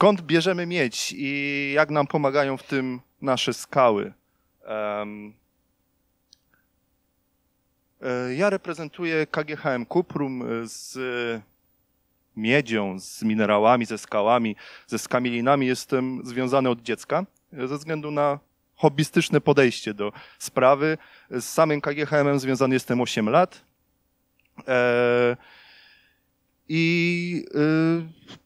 skąd bierzemy miedź i jak nam pomagają w tym nasze skały? E, ja reprezentuję KGHM Kuprum z miedzią, z minerałami, ze skałami, ze skamielinami. Jestem związany od dziecka ze względu na hobbystyczne podejście do sprawy. Z samym KGHM związany jestem 8 lat. E, I y,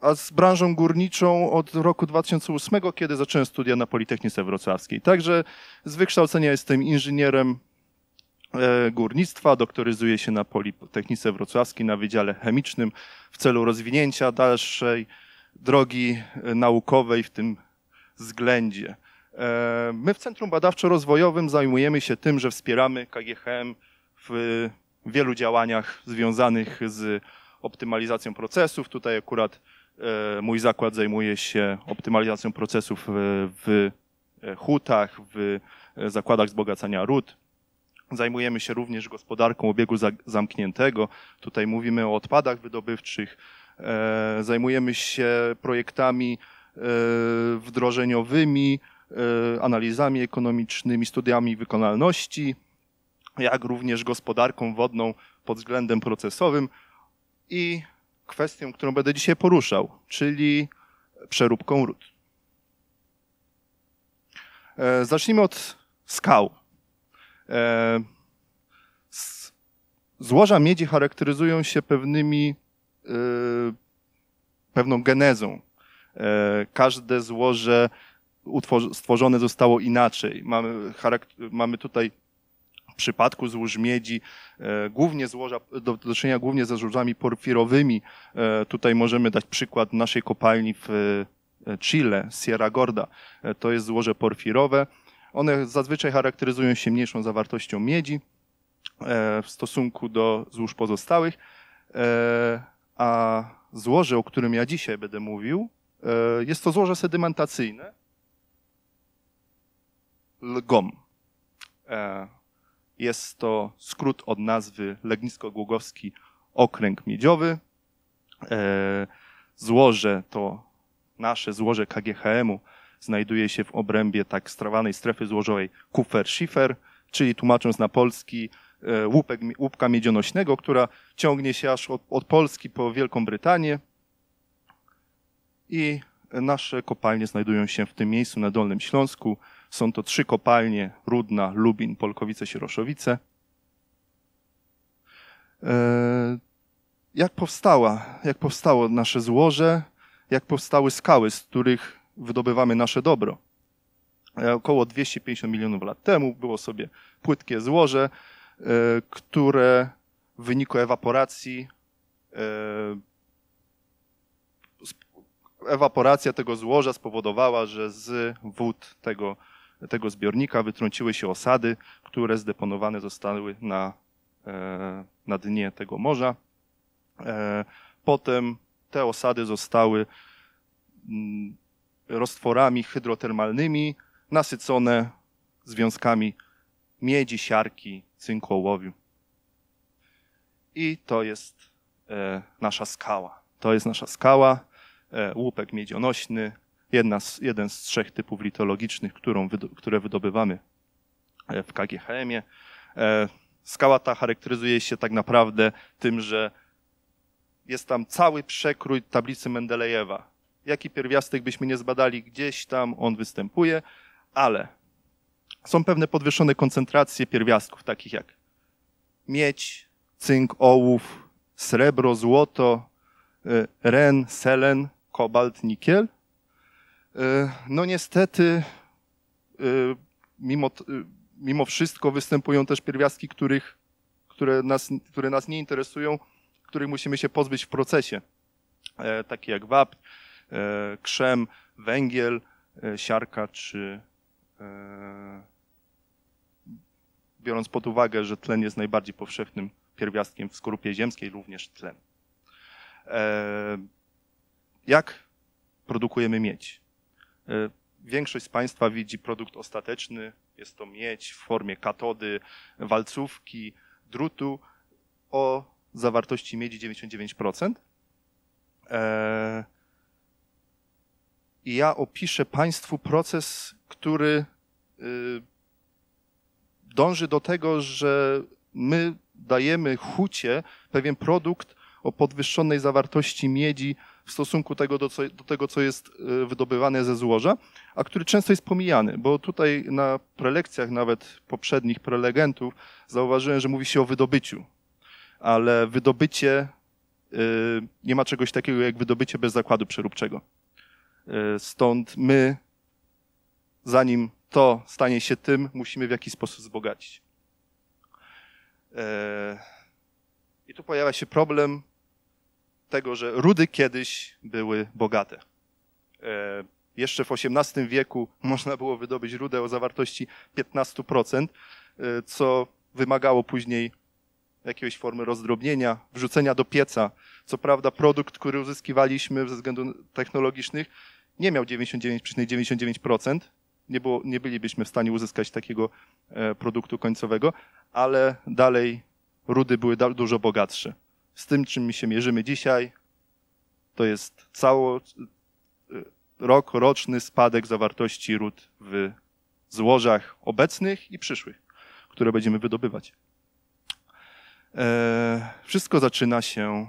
a z branżą górniczą od roku 2008, kiedy zacząłem studia na Politechnice Wrocławskiej. Także z wykształcenia jestem inżynierem e, górnictwa, doktoryzuję się na Politechnice Wrocławskiej na Wydziale Chemicznym w celu rozwinięcia dalszej drogi e, naukowej w tym względzie. E, my w Centrum Badawczo-Rozwojowym zajmujemy się tym, że wspieramy KGHM w wielu działaniach związanych z optymalizacją procesów. Tutaj akurat mój zakład zajmuje się optymalizacją procesów w hutach, w zakładach wzbogacania ród. Zajmujemy się również gospodarką obiegu zamkniętego. Tutaj mówimy o odpadach wydobywczych. E, zajmujemy się projektami wdrożeniowymi, E, analizami ekonomicznymi, studiami wykonalności, jak również gospodarką wodną pod względem procesowym i kwestią, którą będę dzisiaj poruszał, czyli przeróbką ród. E, zacznijmy od skał. E, złoża miedzi charakteryzują się pewnymi, pewną genezą. Każde złoże stworzone zostało inaczej. Mamy, mamy tutaj przypadku złóż miedzi e, głównie złoża, do, do czynienia głównie ze złożami porfirowymi. E, tutaj możemy dać przykład naszej kopalni w e, Chile, Sierra Gorda. To jest złoże porfirowe. One zazwyczaj charakteryzują się mniejszą zawartością miedzi w stosunku do złóż pozostałych, a złoże, o którym ja dzisiaj będę mówił, jest to złoże sedymentacyjne, LGOM. Jest to skrót od nazwy Legnisko-Głogowski Okręg Miedziowy. E, złoże to nasze złoże KGHM-u znajduje się w obrębie tak strawanej strefy złożowej Kufer-Schiffer, czyli tłumacząc na polski e, łupek, łupka miedzionośnego, która ciągnie się aż od, od Polski po Wielką Brytanię. I nasze kopalnie znajdują się w tym miejscu na Dolnym Śląsku. Są to trzy kopalnie, Rudna, Lubin, Polkowice, Sieroszowice. E, jak powstała, jak powstało nasze złoże, jak powstały skały, z których wydobywamy nasze dobro. E, około 250 milionów lat temu było sobie płytkie złoże, e, które w wyniku ewaporacji ewaporacja tego złoża spowodowała, że z wód tego tego zbiornika wytrąciły się osady, które zdeponowane zostały na, e, na dnie tego morza. E, potem te osady zostały mm, roztworami hydrotermalnymi nasycone związkami miedzi, siarki, cynku, ołowiu. I to jest e, nasza skała. To jest nasza skała, łupek miedzionośny, jedna z, jeden z trzech typów litologicznych, którą, które wydobywamy e, w KGHM-ie. E, skała ta charakteryzuje się tak naprawdę tym, że jest tam cały przekrój tablicy Mendelejewa. Jaki pierwiastek byśmy nie zbadali, gdzieś tam on występuje, ale są pewne podwyższone koncentracje pierwiastków, takich jak miedź, cynk, ołów, srebro, złoto, e, ren, selen, kobalt, nikiel. E, no niestety, e, mimo, e, mimo wszystko występują też pierwiastki, których, które, nas, które nas nie interesują, których musimy się pozbyć w procesie. Takie jak wapń, krzem, węgiel, siarka czy biorąc pod uwagę, że tlen jest najbardziej powszechnym pierwiastkiem w skorupie ziemskiej, również tlen. Jak produkujemy miedź? E, większość z Państwa widzi produkt ostateczny. Jest to miedź w formie katody, walcówki, drutu o zawartości miedzi 99%. E, i ja opiszę Państwu proces, który dąży do tego, że my dajemy hucie pewien produkt o podwyższonej zawartości miedzi w stosunku tego do, co, do tego, co jest e, wydobywane ze złoża, a który często jest pomijany, bo tutaj na prelekcjach nawet poprzednich prelegentów zauważyłem, że mówi się o wydobyciu, ale wydobycie e, nie ma czegoś takiego jak wydobycie bez zakładu przeróbczego. E, stąd my, zanim to stanie się tym, musimy w jakiś sposób wzbogacić. I tu pojawia się problem tego, że rudy kiedyś były bogate. E, jeszcze w XVIII wieku można było wydobyć rudę o zawartości 15%, e, co wymagało później jakiejś formy rozdrobnienia, wrzucenia do pieca. Co prawda produkt, który uzyskiwaliśmy ze względów technologicznych nie miał 99,99%. Nie, było, nie bylibyśmy w stanie uzyskać takiego e, produktu końcowego, ale dalej rudy były dużo bogatsze z tym, czym się mierzymy dzisiaj, to jest cało y, rok, roczny spadek zawartości ród w złożach obecnych i przyszłych, które będziemy wydobywać. E, wszystko zaczyna się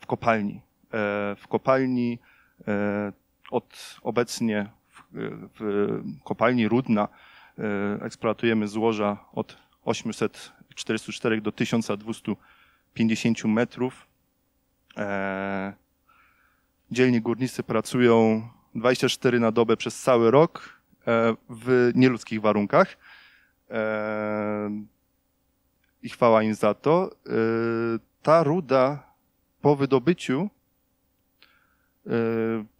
w kopalni. E, w kopalni e, od obecnie w, kopalni Rudna eksploatujemy złoża od 844 do 1200 50 metrów. E, dzielni górnicy pracują 24 na dobę przez cały rok e, w nieludzkich warunkach. E, I chwała im za to. Ta ruda po wydobyciu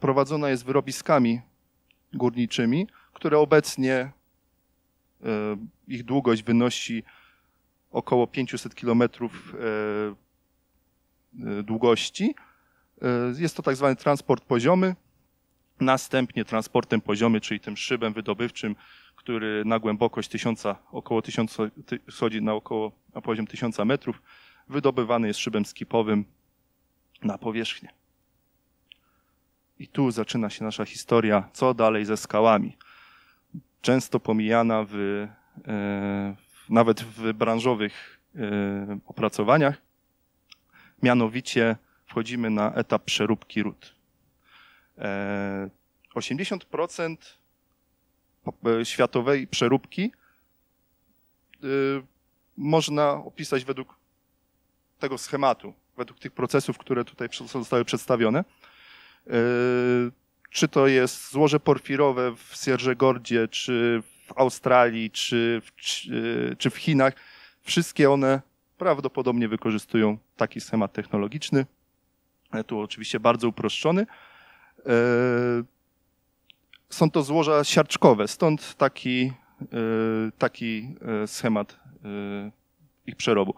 prowadzona jest wyrobiskami górniczymi, które obecnie ich długość wynosi około 500 kilometrów e, e, długości. E, jest to tak zwany transport poziomy. Następnie transportem poziomy, czyli tym szybem wydobywczym, który na głębokość 1000, około 1000, schodzi na około na poziom 1000 metrów, wydobywany jest szybem skipowym na powierzchnię. I tu zaczyna się nasza historia, co dalej ze skałami. Często pomijana w, nawet w branżowych e, opracowaniach. Mianowicie wchodzimy na etap przeróbki ród. 80% e, e, światowej przeróbki można opisać według tego schematu, według tych procesów, które tutaj zostały przedstawione. Czy to jest złoże porfirowe w Sierżegordzie, czy w Australii czy w, czy w Chinach, wszystkie one prawdopodobnie wykorzystują taki schemat technologiczny. E, tu oczywiście bardzo uproszczony. E, są to złoża siarczkowe, stąd taki, e, taki schemat ich przerobu.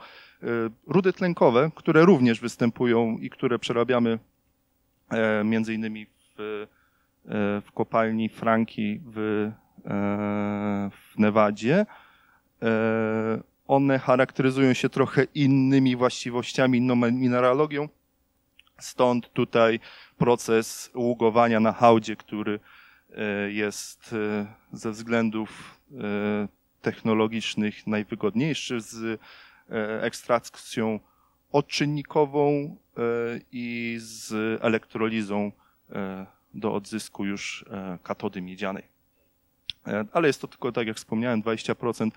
Rudy tlenkowe, które również występują i które przerabiamy między innymi w, w kopalni Franki w E, w Nevadzie. E, one charakteryzują się trochę innymi właściwościami, inną mineralogią. Stąd tutaj proces ługowania na hałdzie, który e, jest ze względów technologicznych najwygodniejszy z ekstrakcją odczynnikową i z elektrolizą do odzysku już katody miedzianej. E, ale jest to tylko, tak jak wspomniałem, 20%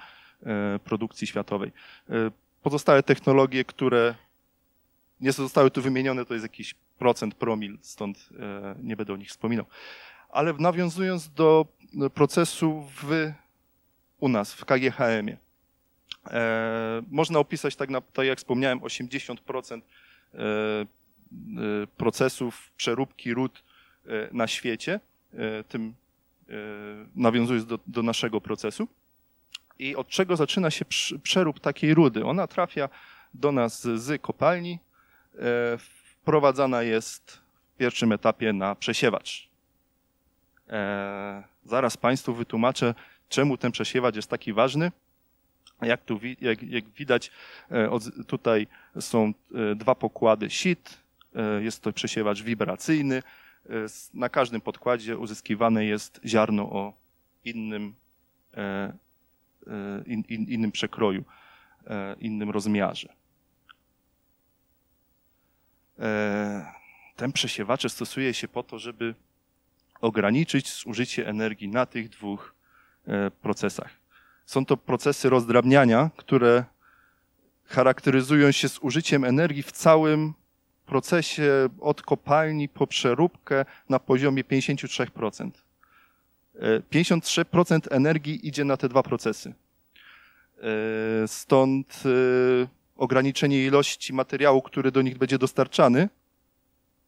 e, produkcji światowej. E, pozostałe technologie, które nie zostały tu wymienione, to jest jakiś procent promil, stąd nie będę o nich wspominał. Ale nawiązując do procesu w, u nas, w KGHM-ie, można opisać, tak, na, tak jak wspomniałem, 80% procesów przeróbki ród na świecie. Tym nawiązując do, do naszego procesu. I od czego zaczyna się przerób takiej rudy? Ona trafia do nas z kopalni, e, wprowadzana jest w pierwszym etapie na przesiewacz. E, zaraz Państwu wytłumaczę, czemu ten przesiewacz jest taki ważny. Jak, tu, jak, jak widać, tutaj są dwa pokłady sit, jest to przesiewacz wibracyjny, Na każdym podkładzie uzyskiwane jest ziarno o innym, in, in, innym przekroju, innym rozmiarze. Ten przesiewacze stosuje się po to, żeby ograniczyć zużycie energii na tych dwóch procesach. Są to procesy rozdrabniania, które charakteryzują się zużyciem energii w całym procesie od kopalni po przeróbkę na poziomie 53%. 53% e, energii idzie na te dwa procesy. E, stąd e, ograniczenie ilości materiału, który do nich będzie dostarczany,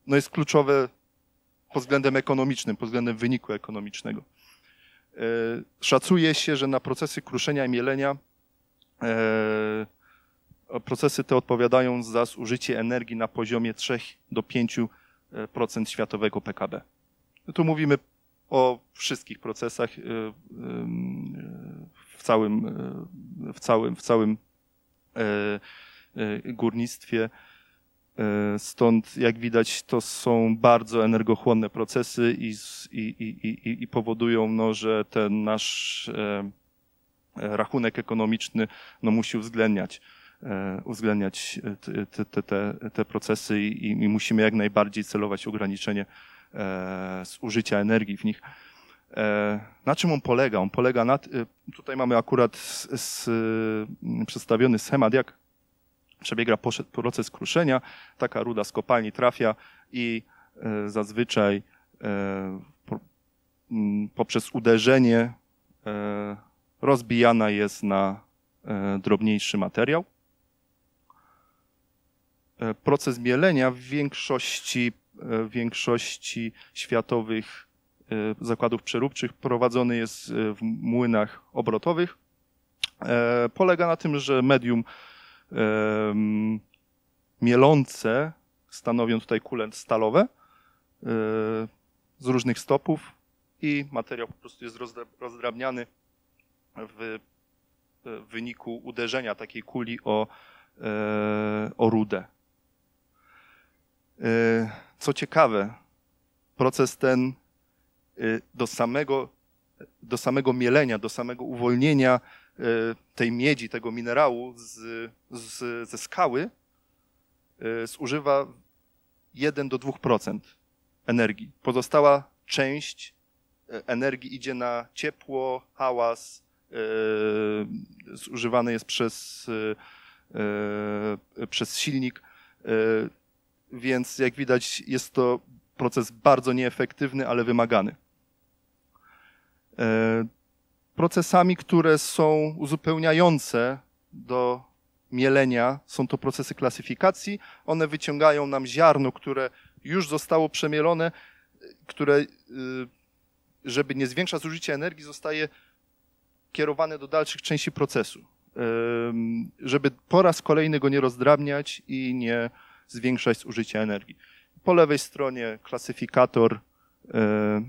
no jest kluczowe pod względem ekonomicznym, pod względem wyniku ekonomicznego. Szacuje się, że na procesy kruszenia i mielenia procesy te odpowiadają za zużycie energii na poziomie 3 do 5% światowego PKB. Tu mówimy o wszystkich procesach y, y, w całym, w całym, w całym górnictwie. Stąd, jak widać, to są bardzo energochłonne procesy i, i, i, i powodują, no, że ten nasz rachunek ekonomiczny no, musi uwzględniać E, uwzględniać te, te, te, te procesy i, i, musimy jak najbardziej celować ograniczenie e, zużycia energii w nich. E, na czym on polega? On polega na. Tutaj mamy akurat z, z, przedstawiony schemat, jak przebiega proces kruszenia. Taka ruda z kopalni trafia i zazwyczaj poprzez uderzenie rozbijana jest na drobniejszy materiał. E, proces mielenia w większości, e, w większości światowych e, zakładów przeróbczych prowadzony jest w młynach obrotowych. Polega na tym, że medium mielące stanowią tutaj kule stalowe z różnych stopów i materiał po prostu jest rozdrabniany w wyniku uderzenia takiej kuli o, o rudę. E, co ciekawe, proces ten e, do samego, do samego mielenia, do samego uwolnienia e, tej miedzi, tego minerału z, z, ze skały zużywa 1 do 2% energii. Pozostała część energii idzie na ciepło, hałas, zużywany jest przez, przez silnik więc jak widać jest to proces bardzo nieefektywny, ale wymagany. E, procesami, które są uzupełniające do mielenia, są to procesy klasyfikacji. One wyciągają nam ziarno, które już zostało przemielone, które, y, żeby nie zwiększać zużycia energii, zostaje kierowane do dalszych części procesu, żeby po raz kolejny go nie rozdrabniać i nie zwiększać zużycie energii. Po lewej stronie klasyfikator. E,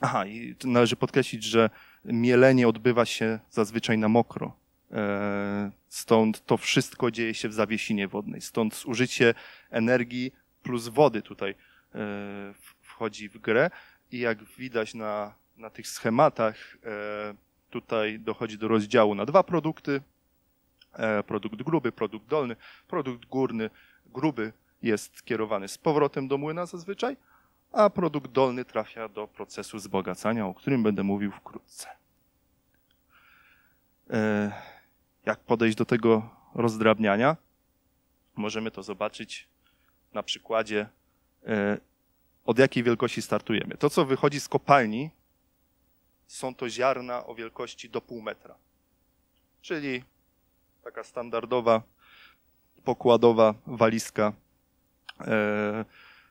aha, i należy podkreślić, że mielenie odbywa się zazwyczaj na mokro. E, stąd to wszystko dzieje się w zawiesinie wodnej. Stąd zużycie energii plus wody tutaj e, wchodzi w grę. I jak widać na, na tych schematach, tutaj dochodzi do rozdziału na dwa produkty. Produkt gruby, produkt dolny, produkt górny gruby jest kierowany z powrotem do młyna zazwyczaj, a produkt dolny trafia do procesu wzbogacania, o którym będę mówił wkrótce. E, jak podejść do tego rozdrabniania? Możemy to zobaczyć na przykładzie, e, od jakiej wielkości startujemy. To, co wychodzi z kopalni, są to ziarna o wielkości do pół metra. Czyli taka standardowa pokładowa walizka e,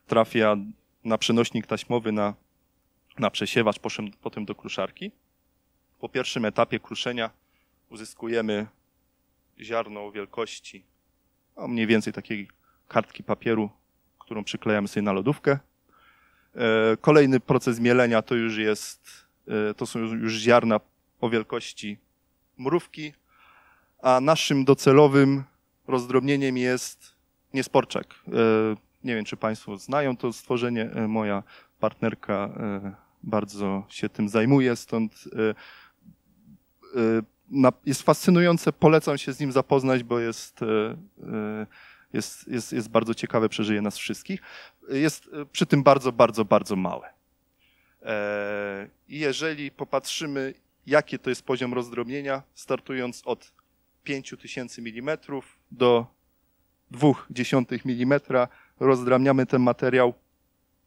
trafia na przenośnik taśmowy na, na przesiewacz, potem do kruszarki. Po pierwszym etapie kruszenia uzyskujemy ziarno o wielkości no mniej więcej takiej kartki papieru, którą przyklejamy sobie na lodówkę. E, kolejny proces mielenia to już jest, e, to są już ziarna o wielkości mrówki, a naszym docelowym rozdrobnieniem jest niesporczak. E, Nie wiem, czy Państwo znają to stworzenie. Moja partnerka bardzo się tym zajmuje, stąd jest fascynujące. Polecam się z nim zapoznać, bo jest, jest, jest, jest bardzo ciekawe, przeżyje nas wszystkich. Jest przy tym bardzo, bardzo, bardzo małe. I jeżeli popatrzymy, jaki to jest poziom rozdrobnienia, startując od 5000 mm do 0,2 mm rozdrabniamy ten materiał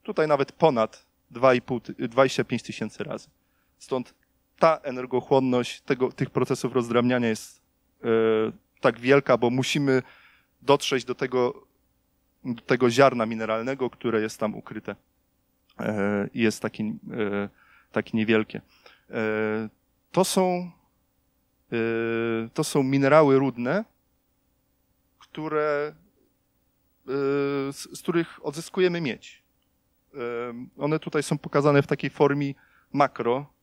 tutaj nawet ponad 2,5, 25 tysięcy razy. Stąd ta energochłonność tego, tych procesów rozdrabniania jest e, tak wielka, bo musimy dotrzeć do tego, do tego ziarna mineralnego, które jest tam ukryte e, i jest taki, e, taki niewielkie. To są, to są minerały rudne, które, y, z, z których odzyskujemy miedź. Y, one tutaj są pokazane w takiej formie makro.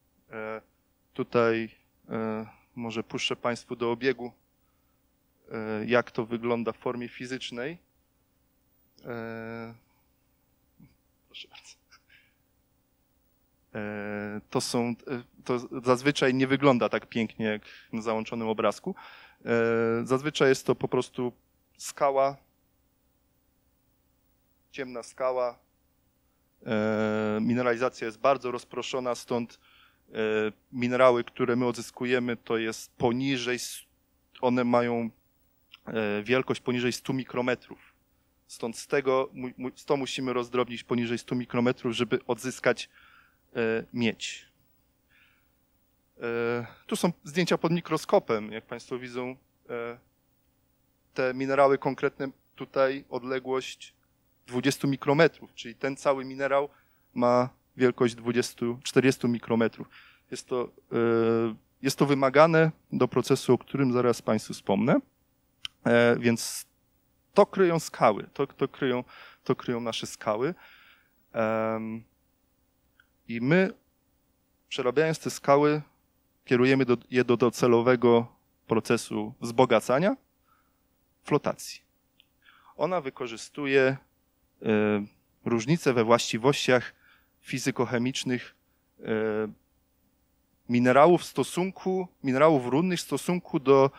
Tutaj może puszczę Państwu do obiegu, jak to wygląda w formie fizycznej. Proszę bardzo. E, to są, e, to zazwyczaj nie wygląda tak pięknie jak na załączonym obrazku. E, zazwyczaj jest to po prostu skała, ciemna skała. Mineralizacja jest bardzo rozproszona, stąd minerały, które my odzyskujemy, to jest poniżej, one mają wielkość poniżej 100 mikrometrów. Stąd z tego, to musimy rozdrobnić poniżej 100 mikrometrów, żeby odzyskać mieć. E, tu są zdjęcia pod mikroskopem. Jak Państwo widzą, e, te minerały konkretne, tutaj odległość 20 mikrometrów, czyli ten cały minerał ma wielkość 20, 40 mikrometrów. Jest to, jest to wymagane do procesu, o którym zaraz Państwu wspomnę. Więc to kryją skały, to, to, kryją, to kryją nasze skały. I my, przerabiając te skały, kierujemy do, je do docelowego procesu wzbogacania, flotacji. Ona wykorzystuje y, różnice we właściwościach fizykochemicznych y, minerałów w stosunku, minerałów rudnych w stosunku do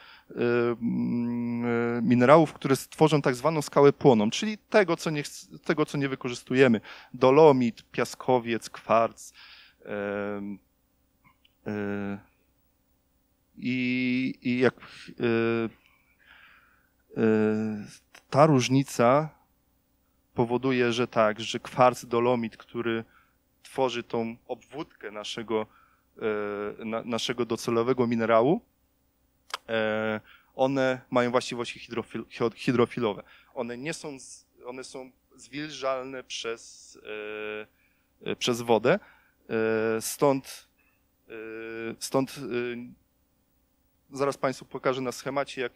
minerałów, które stworzą tak zwaną skałę płoną, czyli tego, co nie, tego, co nie wykorzystujemy. Dolomit, piaskowiec, kwarc. Y, i, I jak ta różnica powoduje, że tak, że kwarc, dolomit, który tworzy tą obwódkę naszego E, na, naszego docelowego minerału, e, one mają właściwości hydrofil, hydrofilowe. One nie są, one są zwilżalne przez, e, przez wodę, stąd, stąd zaraz Państwu pokażę na schemacie, jak,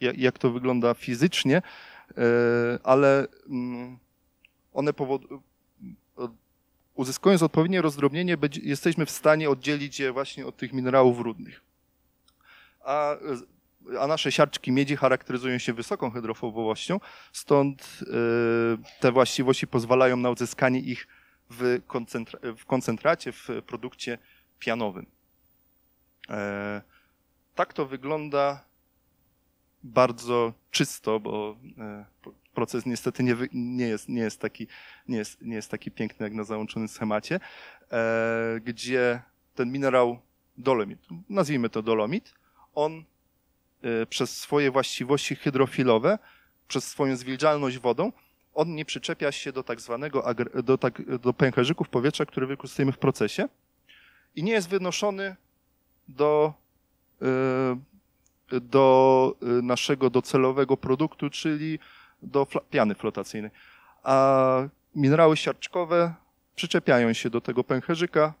jak, jak to wygląda fizycznie, ale mm, one powodują, uzyskując odpowiednie rozdrobnienie, jesteśmy w stanie oddzielić je właśnie od tych minerałów rudnych. A, a nasze siarczki miedzi charakteryzują się wysoką hydrofobowością, stąd y, te właściwości pozwalają na uzyskanie ich w, koncentra w koncentracie, w produkcie pianowym. E, tak to wygląda bardzo czysto, bo e, proces niestety nie, nie, jest, nie, jest, taki, nie, jest, nie jest taki piękny jak na załączonym schemacie, e, gdzie ten minerał dolomit, nazwijmy to dolomit, on e, przez swoje właściwości hydrofilowe, przez swoją zwilżalność wodą, on nie przyczepia się do tak zwanego do, tak, do pęcherzyków powietrza, które wykorzystujemy w procesie i nie jest wynoszony do, e, do e, naszego docelowego produktu, czyli do piany flotacyjnej. A minerały siarczkowe przyczepiają się do tego pęcherzyka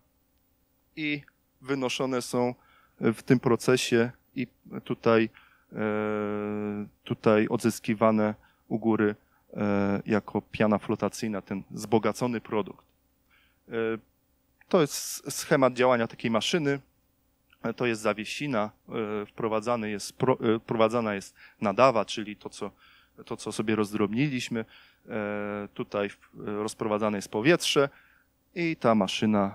i wynoszone są w tym procesie i tutaj, e, tutaj odzyskiwane u góry e, jako piana flotacyjna, ten zbogacony produkt. E, to jest schemat działania takiej maszyny. To jest zawiesina, wprowadzany jest, wprowadzana jest nadawa, czyli to, co to co sobie rozdrobniliśmy. Tutaj rozprowadzane jest powietrze i ta maszyna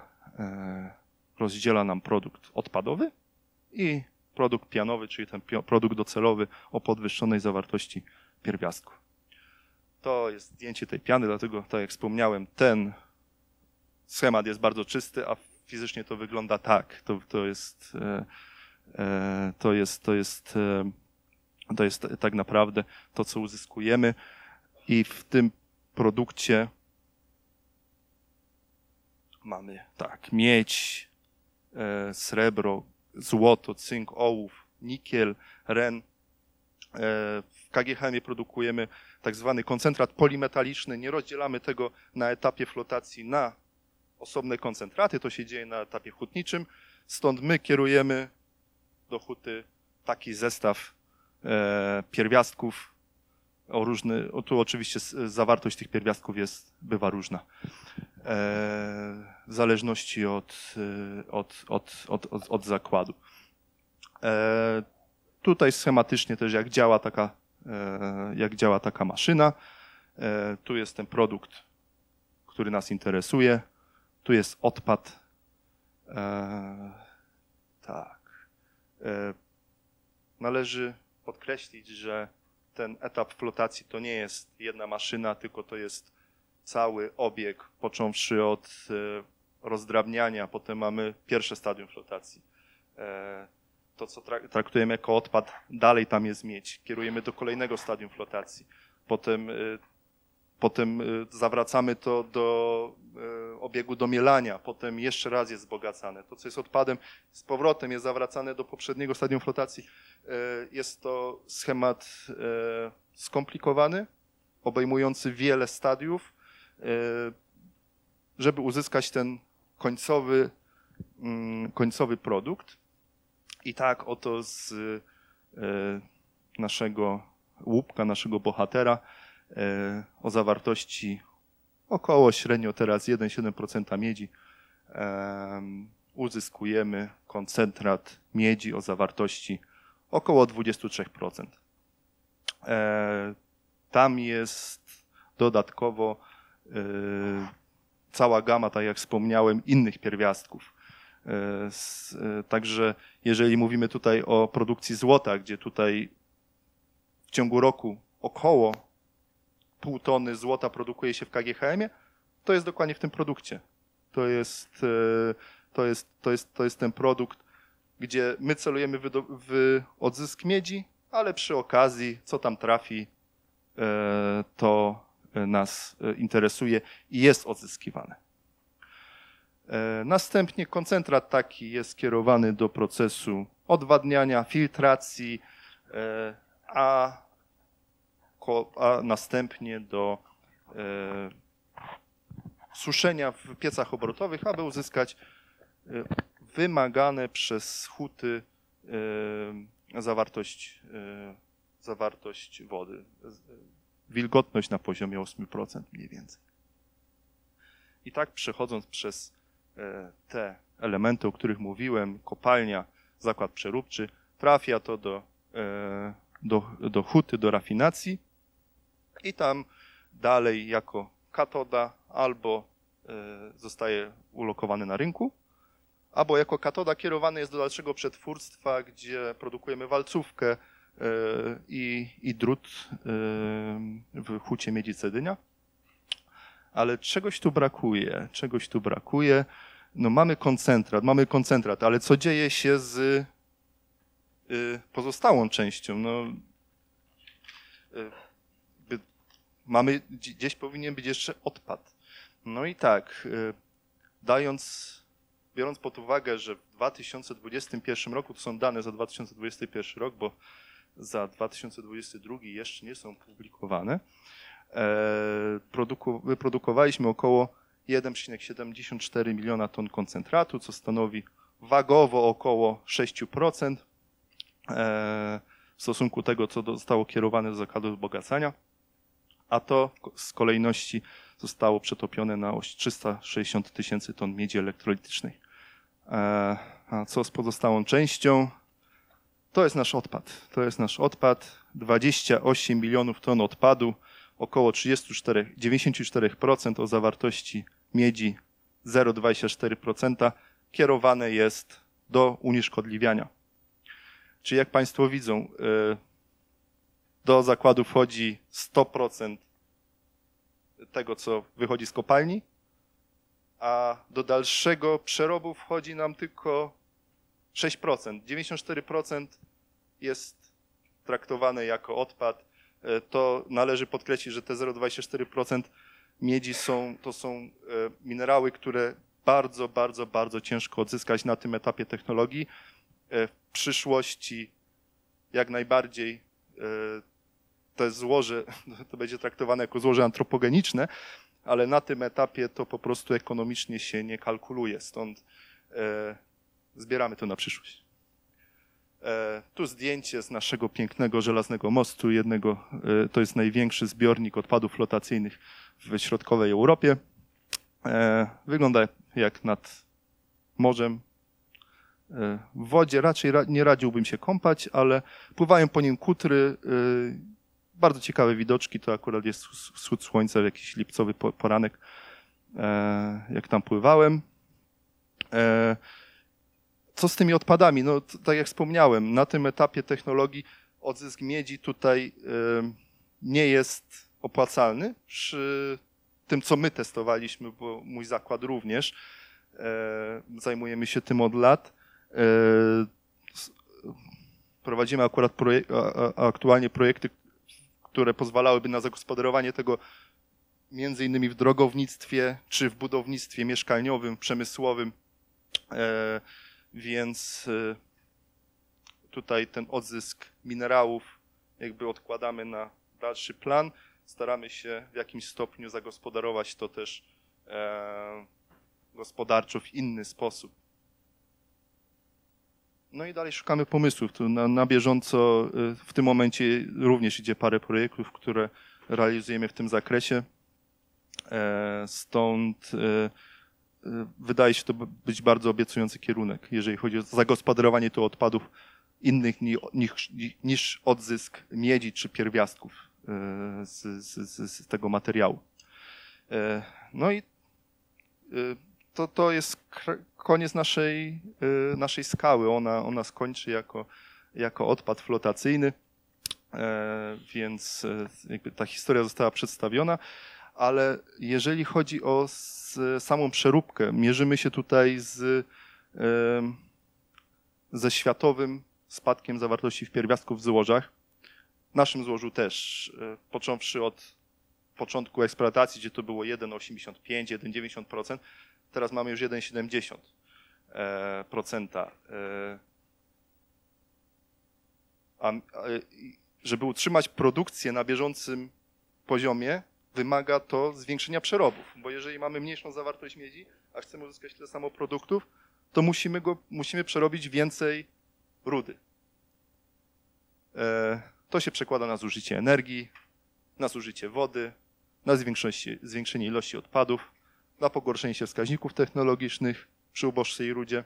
rozdziela nam produkt odpadowy i produkt pianowy, czyli ten produkt docelowy o podwyższonej zawartości pierwiastku. To jest zdjęcie tej piany, dlatego tak jak wspomniałem, ten schemat jest bardzo czysty, a fizycznie to wygląda tak. To, to jest e, e, to jest to jest e, to jest tak naprawdę to, co uzyskujemy i w tym produkcie mamy tak, miedź, srebro, złoto, cynk, ołów, nikiel, ren. W KGHM produkujemy tak zwany koncentrat polimetaliczny. Nie rozdzielamy tego na etapie flotacji na osobne koncentraty, to się dzieje na etapie hutniczym, stąd my kierujemy do huty taki zestaw e, pierwiastków o różny, o tu oczywiście zawartość tych pierwiastków jest, bywa różna. E, zależności od, e, od, od, od, od, od zakładu. E, tutaj schematycznie też jak działa taka, e, jak działa taka maszyna. E, tu jest ten produkt, który nas interesuje. Tu jest odpad. Tak. Należy podkreślić, że ten etap flotacji to nie jest jedna maszyna, tylko to jest cały obieg, począwszy od e, rozdrabniania, potem mamy pierwsze stadium flotacji. E, to, co traktujemy jako odpad, dalej tam jest miedź. Kierujemy do kolejnego stadium flotacji. Potem e, potem y, zawracamy to do obiegu do mielania, potem jeszcze raz jest wzbogacane. To, co jest odpadem, z powrotem jest zawracane do poprzedniego stadium flotacji. Jest to schemat skomplikowany, obejmujący wiele stadiów, żeby uzyskać ten końcowy, mm, końcowy produkt. I tak oto z naszego łupka, naszego bohatera, E, o zawartości około średnio teraz 1,7% miedzi uzyskujemy koncentrat miedzi o zawartości około 23%. E, tam jest dodatkowo e, cała gama, tak jak wspomniałem, innych pierwiastków. Także jeżeli mówimy tutaj o produkcji złota, gdzie tutaj w ciągu roku około pół tony złota produkuje się w KGHM-ie, to jest dokładnie w tym produkcie. To jest, e, to jest, to jest, to jest ten produkt, gdzie my celujemy w, odzysk miedzi, ale przy okazji, co tam trafi, e, to nas e, interesuje i jest odzyskiwane. Następnie koncentrat taki jest skierowany do procesu odwadniania, filtracji, a a następnie do e, suszenia w piecach obrotowych, aby uzyskać e, wymagane przez huty e, zawartość, zawartość wody. Wilgotność na poziomie 8% mniej więcej. I tak przechodząc przez te elementy, o których mówiłem, kopalnia, zakład przeróbczy, trafia to do, do, do huty, do rafinacji i tam dalej jako katoda albo e, zostaje ulokowany na rynku, albo jako katoda kierowany jest do dalszego przetwórstwa, gdzie produkujemy walcówkę e, i, i drut e, w hucie miedzi Cedynia. Ale czegoś tu brakuje, czegoś tu brakuje. No mamy koncentrat, mamy koncentrat, ale co dzieje się z pozostałą częścią? No, mamy, gdzieś powinien być jeszcze odpad. No i tak, y, dając, biorąc pod uwagę, że w 2021 roku, to są dane za 2021 rok, bo za 2022 jeszcze nie są publikowane, e, wyprodukowaliśmy około 1,74 miliona ton koncentratu, co stanowi wagowo około 6% e, w stosunku tego, co zostało kierowane do zakładu wzbogacania a to z kolejności zostało przetopione na oś 360 tysięcy ton miedzi elektrolitycznej. E, a co z pozostałą częścią? To jest nasz odpad. To jest nasz odpad. 28 milionów ton odpadu, około 34, 94% o zawartości miedzi, 0,24% kierowane jest do unieszkodliwiania. Czyli jak Państwo widzą, y, do zakładu wchodzi 100% tego, co wychodzi z kopalni, a do dalszego przerobu wchodzi nam tylko 6%. 94% jest traktowane jako odpad. E, to należy podkreślić, że te 0,24% miedzi są, to są e, minerały, które bardzo, bardzo, bardzo ciężko odzyskać na tym etapie technologii. E, w przyszłości jak najbardziej to złoże, to będzie traktowane jako złoże antropogeniczne, ale na tym etapie to po prostu ekonomicznie się nie kalkuluje, stąd zbieramy to na przyszłość. E, tu zdjęcie z naszego pięknego żelaznego mostu, jednego, e, to jest największy zbiornik odpadów flotacyjnych w środkowej Europie. E, wygląda jak nad morzem. W wodzie raczej ra nie radziłbym się kąpać, ale pływają po nim kutry, bardzo ciekawe widoczki, to akurat jest wschód słońca, jakiś lipcowy poranek, jak tam pływałem. E, co z tymi odpadami? No, tak jak wspomniałem, na tym etapie technologii odzysk miedzi tutaj e, nie jest opłacalny. Przy tym, co my testowaliśmy, bo mój zakład również, zajmujemy się tym od lat. Prowadzimy akurat projek aktualnie projekty, które pozwalałyby na zagospodarowanie tego między innymi w drogownictwie czy w budownictwie mieszkaniowym, przemysłowym. Więc e, tutaj ten odzysk minerałów jakby odkładamy na dalszy plan. Staramy się w jakimś stopniu zagospodarować to też e, gospodarczo w inny sposób. No i dalej szukamy pomysłów. Tu na, na bieżąco y, w tym momencie również idzie parę projektów, które realizujemy w tym zakresie. E, stąd e, wydaje się to być bardzo obiecujący kierunek, jeżeli chodzi o zagospodarowanie tu odpadów innych niż, niż odzysk miedzi czy pierwiastków z, z, z tego materiału. No i to, to jest koniec naszej, y, naszej skały. Ona, ona skończy jako, jako odpad flotacyjny, więc ta historia została przedstawiona. Ale jeżeli chodzi o samą przeróbkę, mierzymy się tutaj z, ze światowym spadkiem zawartości w pierwiastków w złożach. W naszym złożu też, e, począwszy od początku eksploatacji, gdzie to było 1,85, 1,90%, teraz mamy już 1,70%. E. E, a, żeby utrzymać produkcję na bieżącym poziomie, wymaga to zwiększenia przerobów, bo jeżeli mamy mniejszą zawartość miedzi, a chcemy uzyskać tyle samo produktów, to musimy, go, musimy przerobić więcej rudy. E, to się przekłada na zużycie energii, na zużycie wody, na zwiększenie ilości odpadów, na pogorszenie się wskaźników technologicznych przy uboższej rudzie.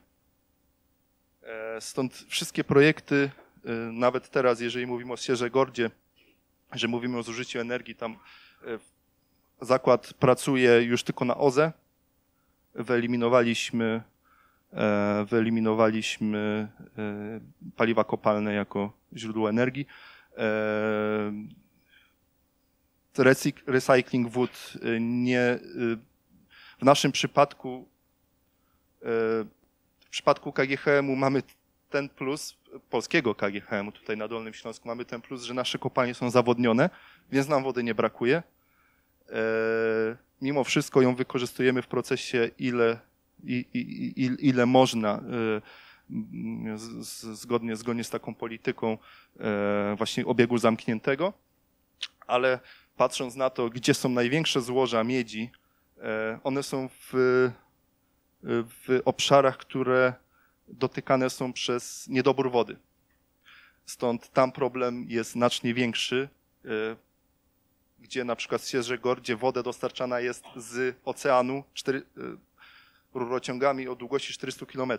E, stąd wszystkie projekty, e, nawet teraz, jeżeli mówimy o Sierze Gordzie, że mówimy o zużyciu energii, tam zakład pracuje już tylko na OZE. Wyeliminowaliśmy, wyeliminowaliśmy paliwa kopalne jako źródło energii. Recycling wód nie w naszym przypadku, e, w przypadku KGHM-u mamy ten plus, polskiego KGHM-u tutaj na Dolnym Śląsku mamy ten plus, że nasze kopalnie są zawodnione, więc nam wody nie brakuje. E, mimo wszystko ją wykorzystujemy w procesie ile, ile można, e, zgodnie, zgodnie z taką polityką właśnie obiegu zamkniętego, ale patrząc na to, gdzie są największe złoża miedzi, E, one są w, w obszarach, które dotykane są przez niedobór wody. Stąd tam problem jest znacznie większy, e, gdzie na przykład Sierze Gordzie woda dostarczana jest z oceanu e, rurociągami o długości 400 km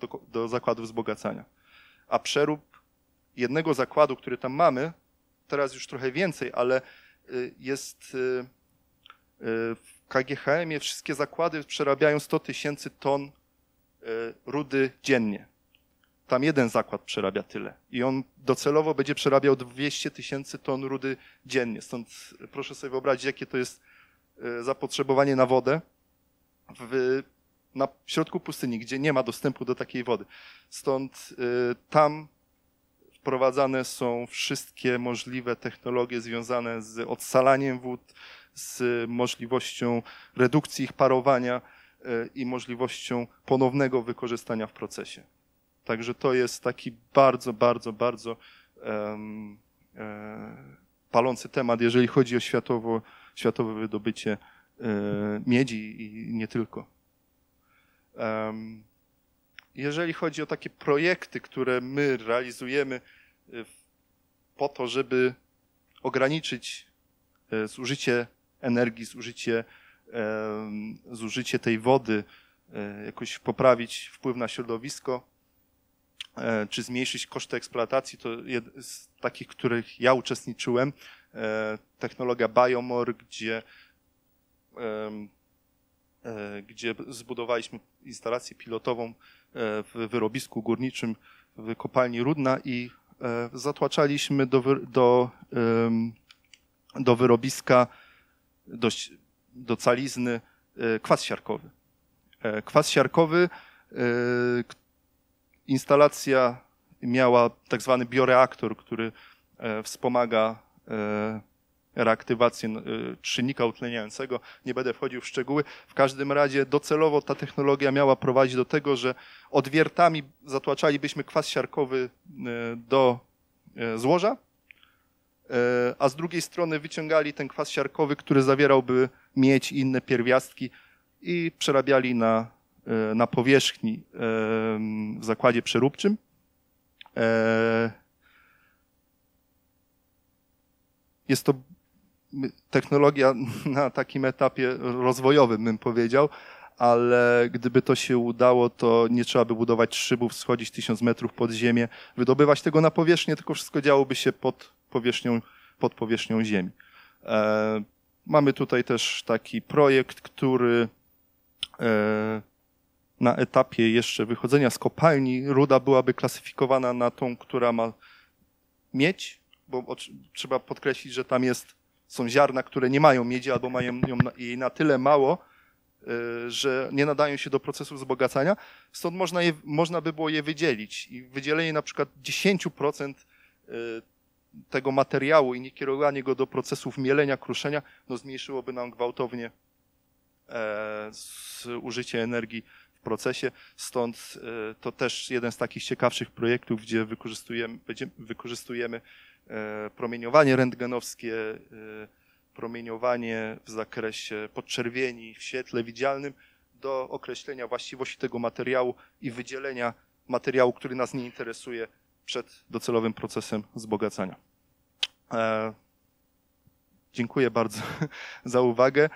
do, do zakładów wzbogacania. A przerób jednego zakładu, który tam mamy, teraz już trochę więcej, ale jest w KGHM-ie wszystkie zakłady przerabiają 100 tysięcy ton rudy dziennie. Tam jeden zakład przerabia tyle. I on docelowo będzie przerabiał 200 tysięcy ton rudy dziennie. Stąd proszę sobie wyobrazić, jakie to jest e, zapotrzebowanie na wodę w, na środku pustyni, gdzie nie ma dostępu do takiej wody. Stąd y, tam wprowadzane są wszystkie możliwe technologie związane z odsalaniem wód, z możliwością redukcji ich parowania y, i możliwością ponownego wykorzystania w procesie. Także to jest taki bardzo, bardzo, bardzo um, e, palący temat, jeżeli chodzi o światowo, światowe wydobycie e, miedzi i nie tylko. Um, jeżeli chodzi o takie projekty, które my realizujemy e, po to, żeby ograniczyć e, zużycie energii, zużycie, zużycie tej wody, e, jakoś poprawić wpływ na środowisko, czy zmniejszyć koszty eksploatacji, to z takich, których ja uczestniczyłem, e, technologia Biomor, gdzie, e, gdzie zbudowaliśmy instalację pilotową w wyrobisku górniczym w kopalni Rudna i zatłaczaliśmy do, do, do wyrobiska, do, do calizny kwas siarkowy. Kwas siarkowy, instalacja miała tak zwany bioreaktor, który e, wspomaga e, reaktywację e, czynnika utleniającego. Nie będę wchodził w szczegóły. W każdym razie docelowo ta technologia miała prowadzić do tego, że odwiertami zatłaczalibyśmy kwas siarkowy do złoża, a z drugiej strony wyciągali ten kwas siarkowy, który zawierałby miedź i inne pierwiastki i przerabiali na na powierzchni e, w zakładzie przeróbczym. E, jest to technologia na takim etapie rozwojowym, bym powiedział, ale gdyby to się udało, to nie trzeba by budować szybów, schodzić tysiąc metrów pod ziemię, wydobywać tego na powierzchnię, tylko wszystko działoby się pod powierzchnią, pod powierzchnią ziemi. Mamy tutaj też taki projekt, który na etapie jeszcze wychodzenia z kopalni ruda byłaby klasyfikowana na tą, która ma mieć, bo trzeba podkreślić, że tam jest, są ziarna, które nie mają miedzi albo mają jej na tyle mało, y, że nie nadają się do procesu wzbogacania. Stąd można, je, można by było je wydzielić i wydzielenie na przykład 10% y, tego materiału i nie kierowanie go do procesów mielenia, kruszenia, no zmniejszyłoby nam gwałtownie e, użycie energii procesie, stąd e, to też jeden z takich ciekawszych projektów, gdzie wykorzystujemy, wykorzystujemy e, promieniowanie rentgenowskie, e, promieniowanie w zakresie podczerwieni w świetle widzialnym do określenia właściwości tego materiału i wydzielenia materiału, który nas nie interesuje przed docelowym procesem wzbogacania. Dziękuję bardzo za uwagę.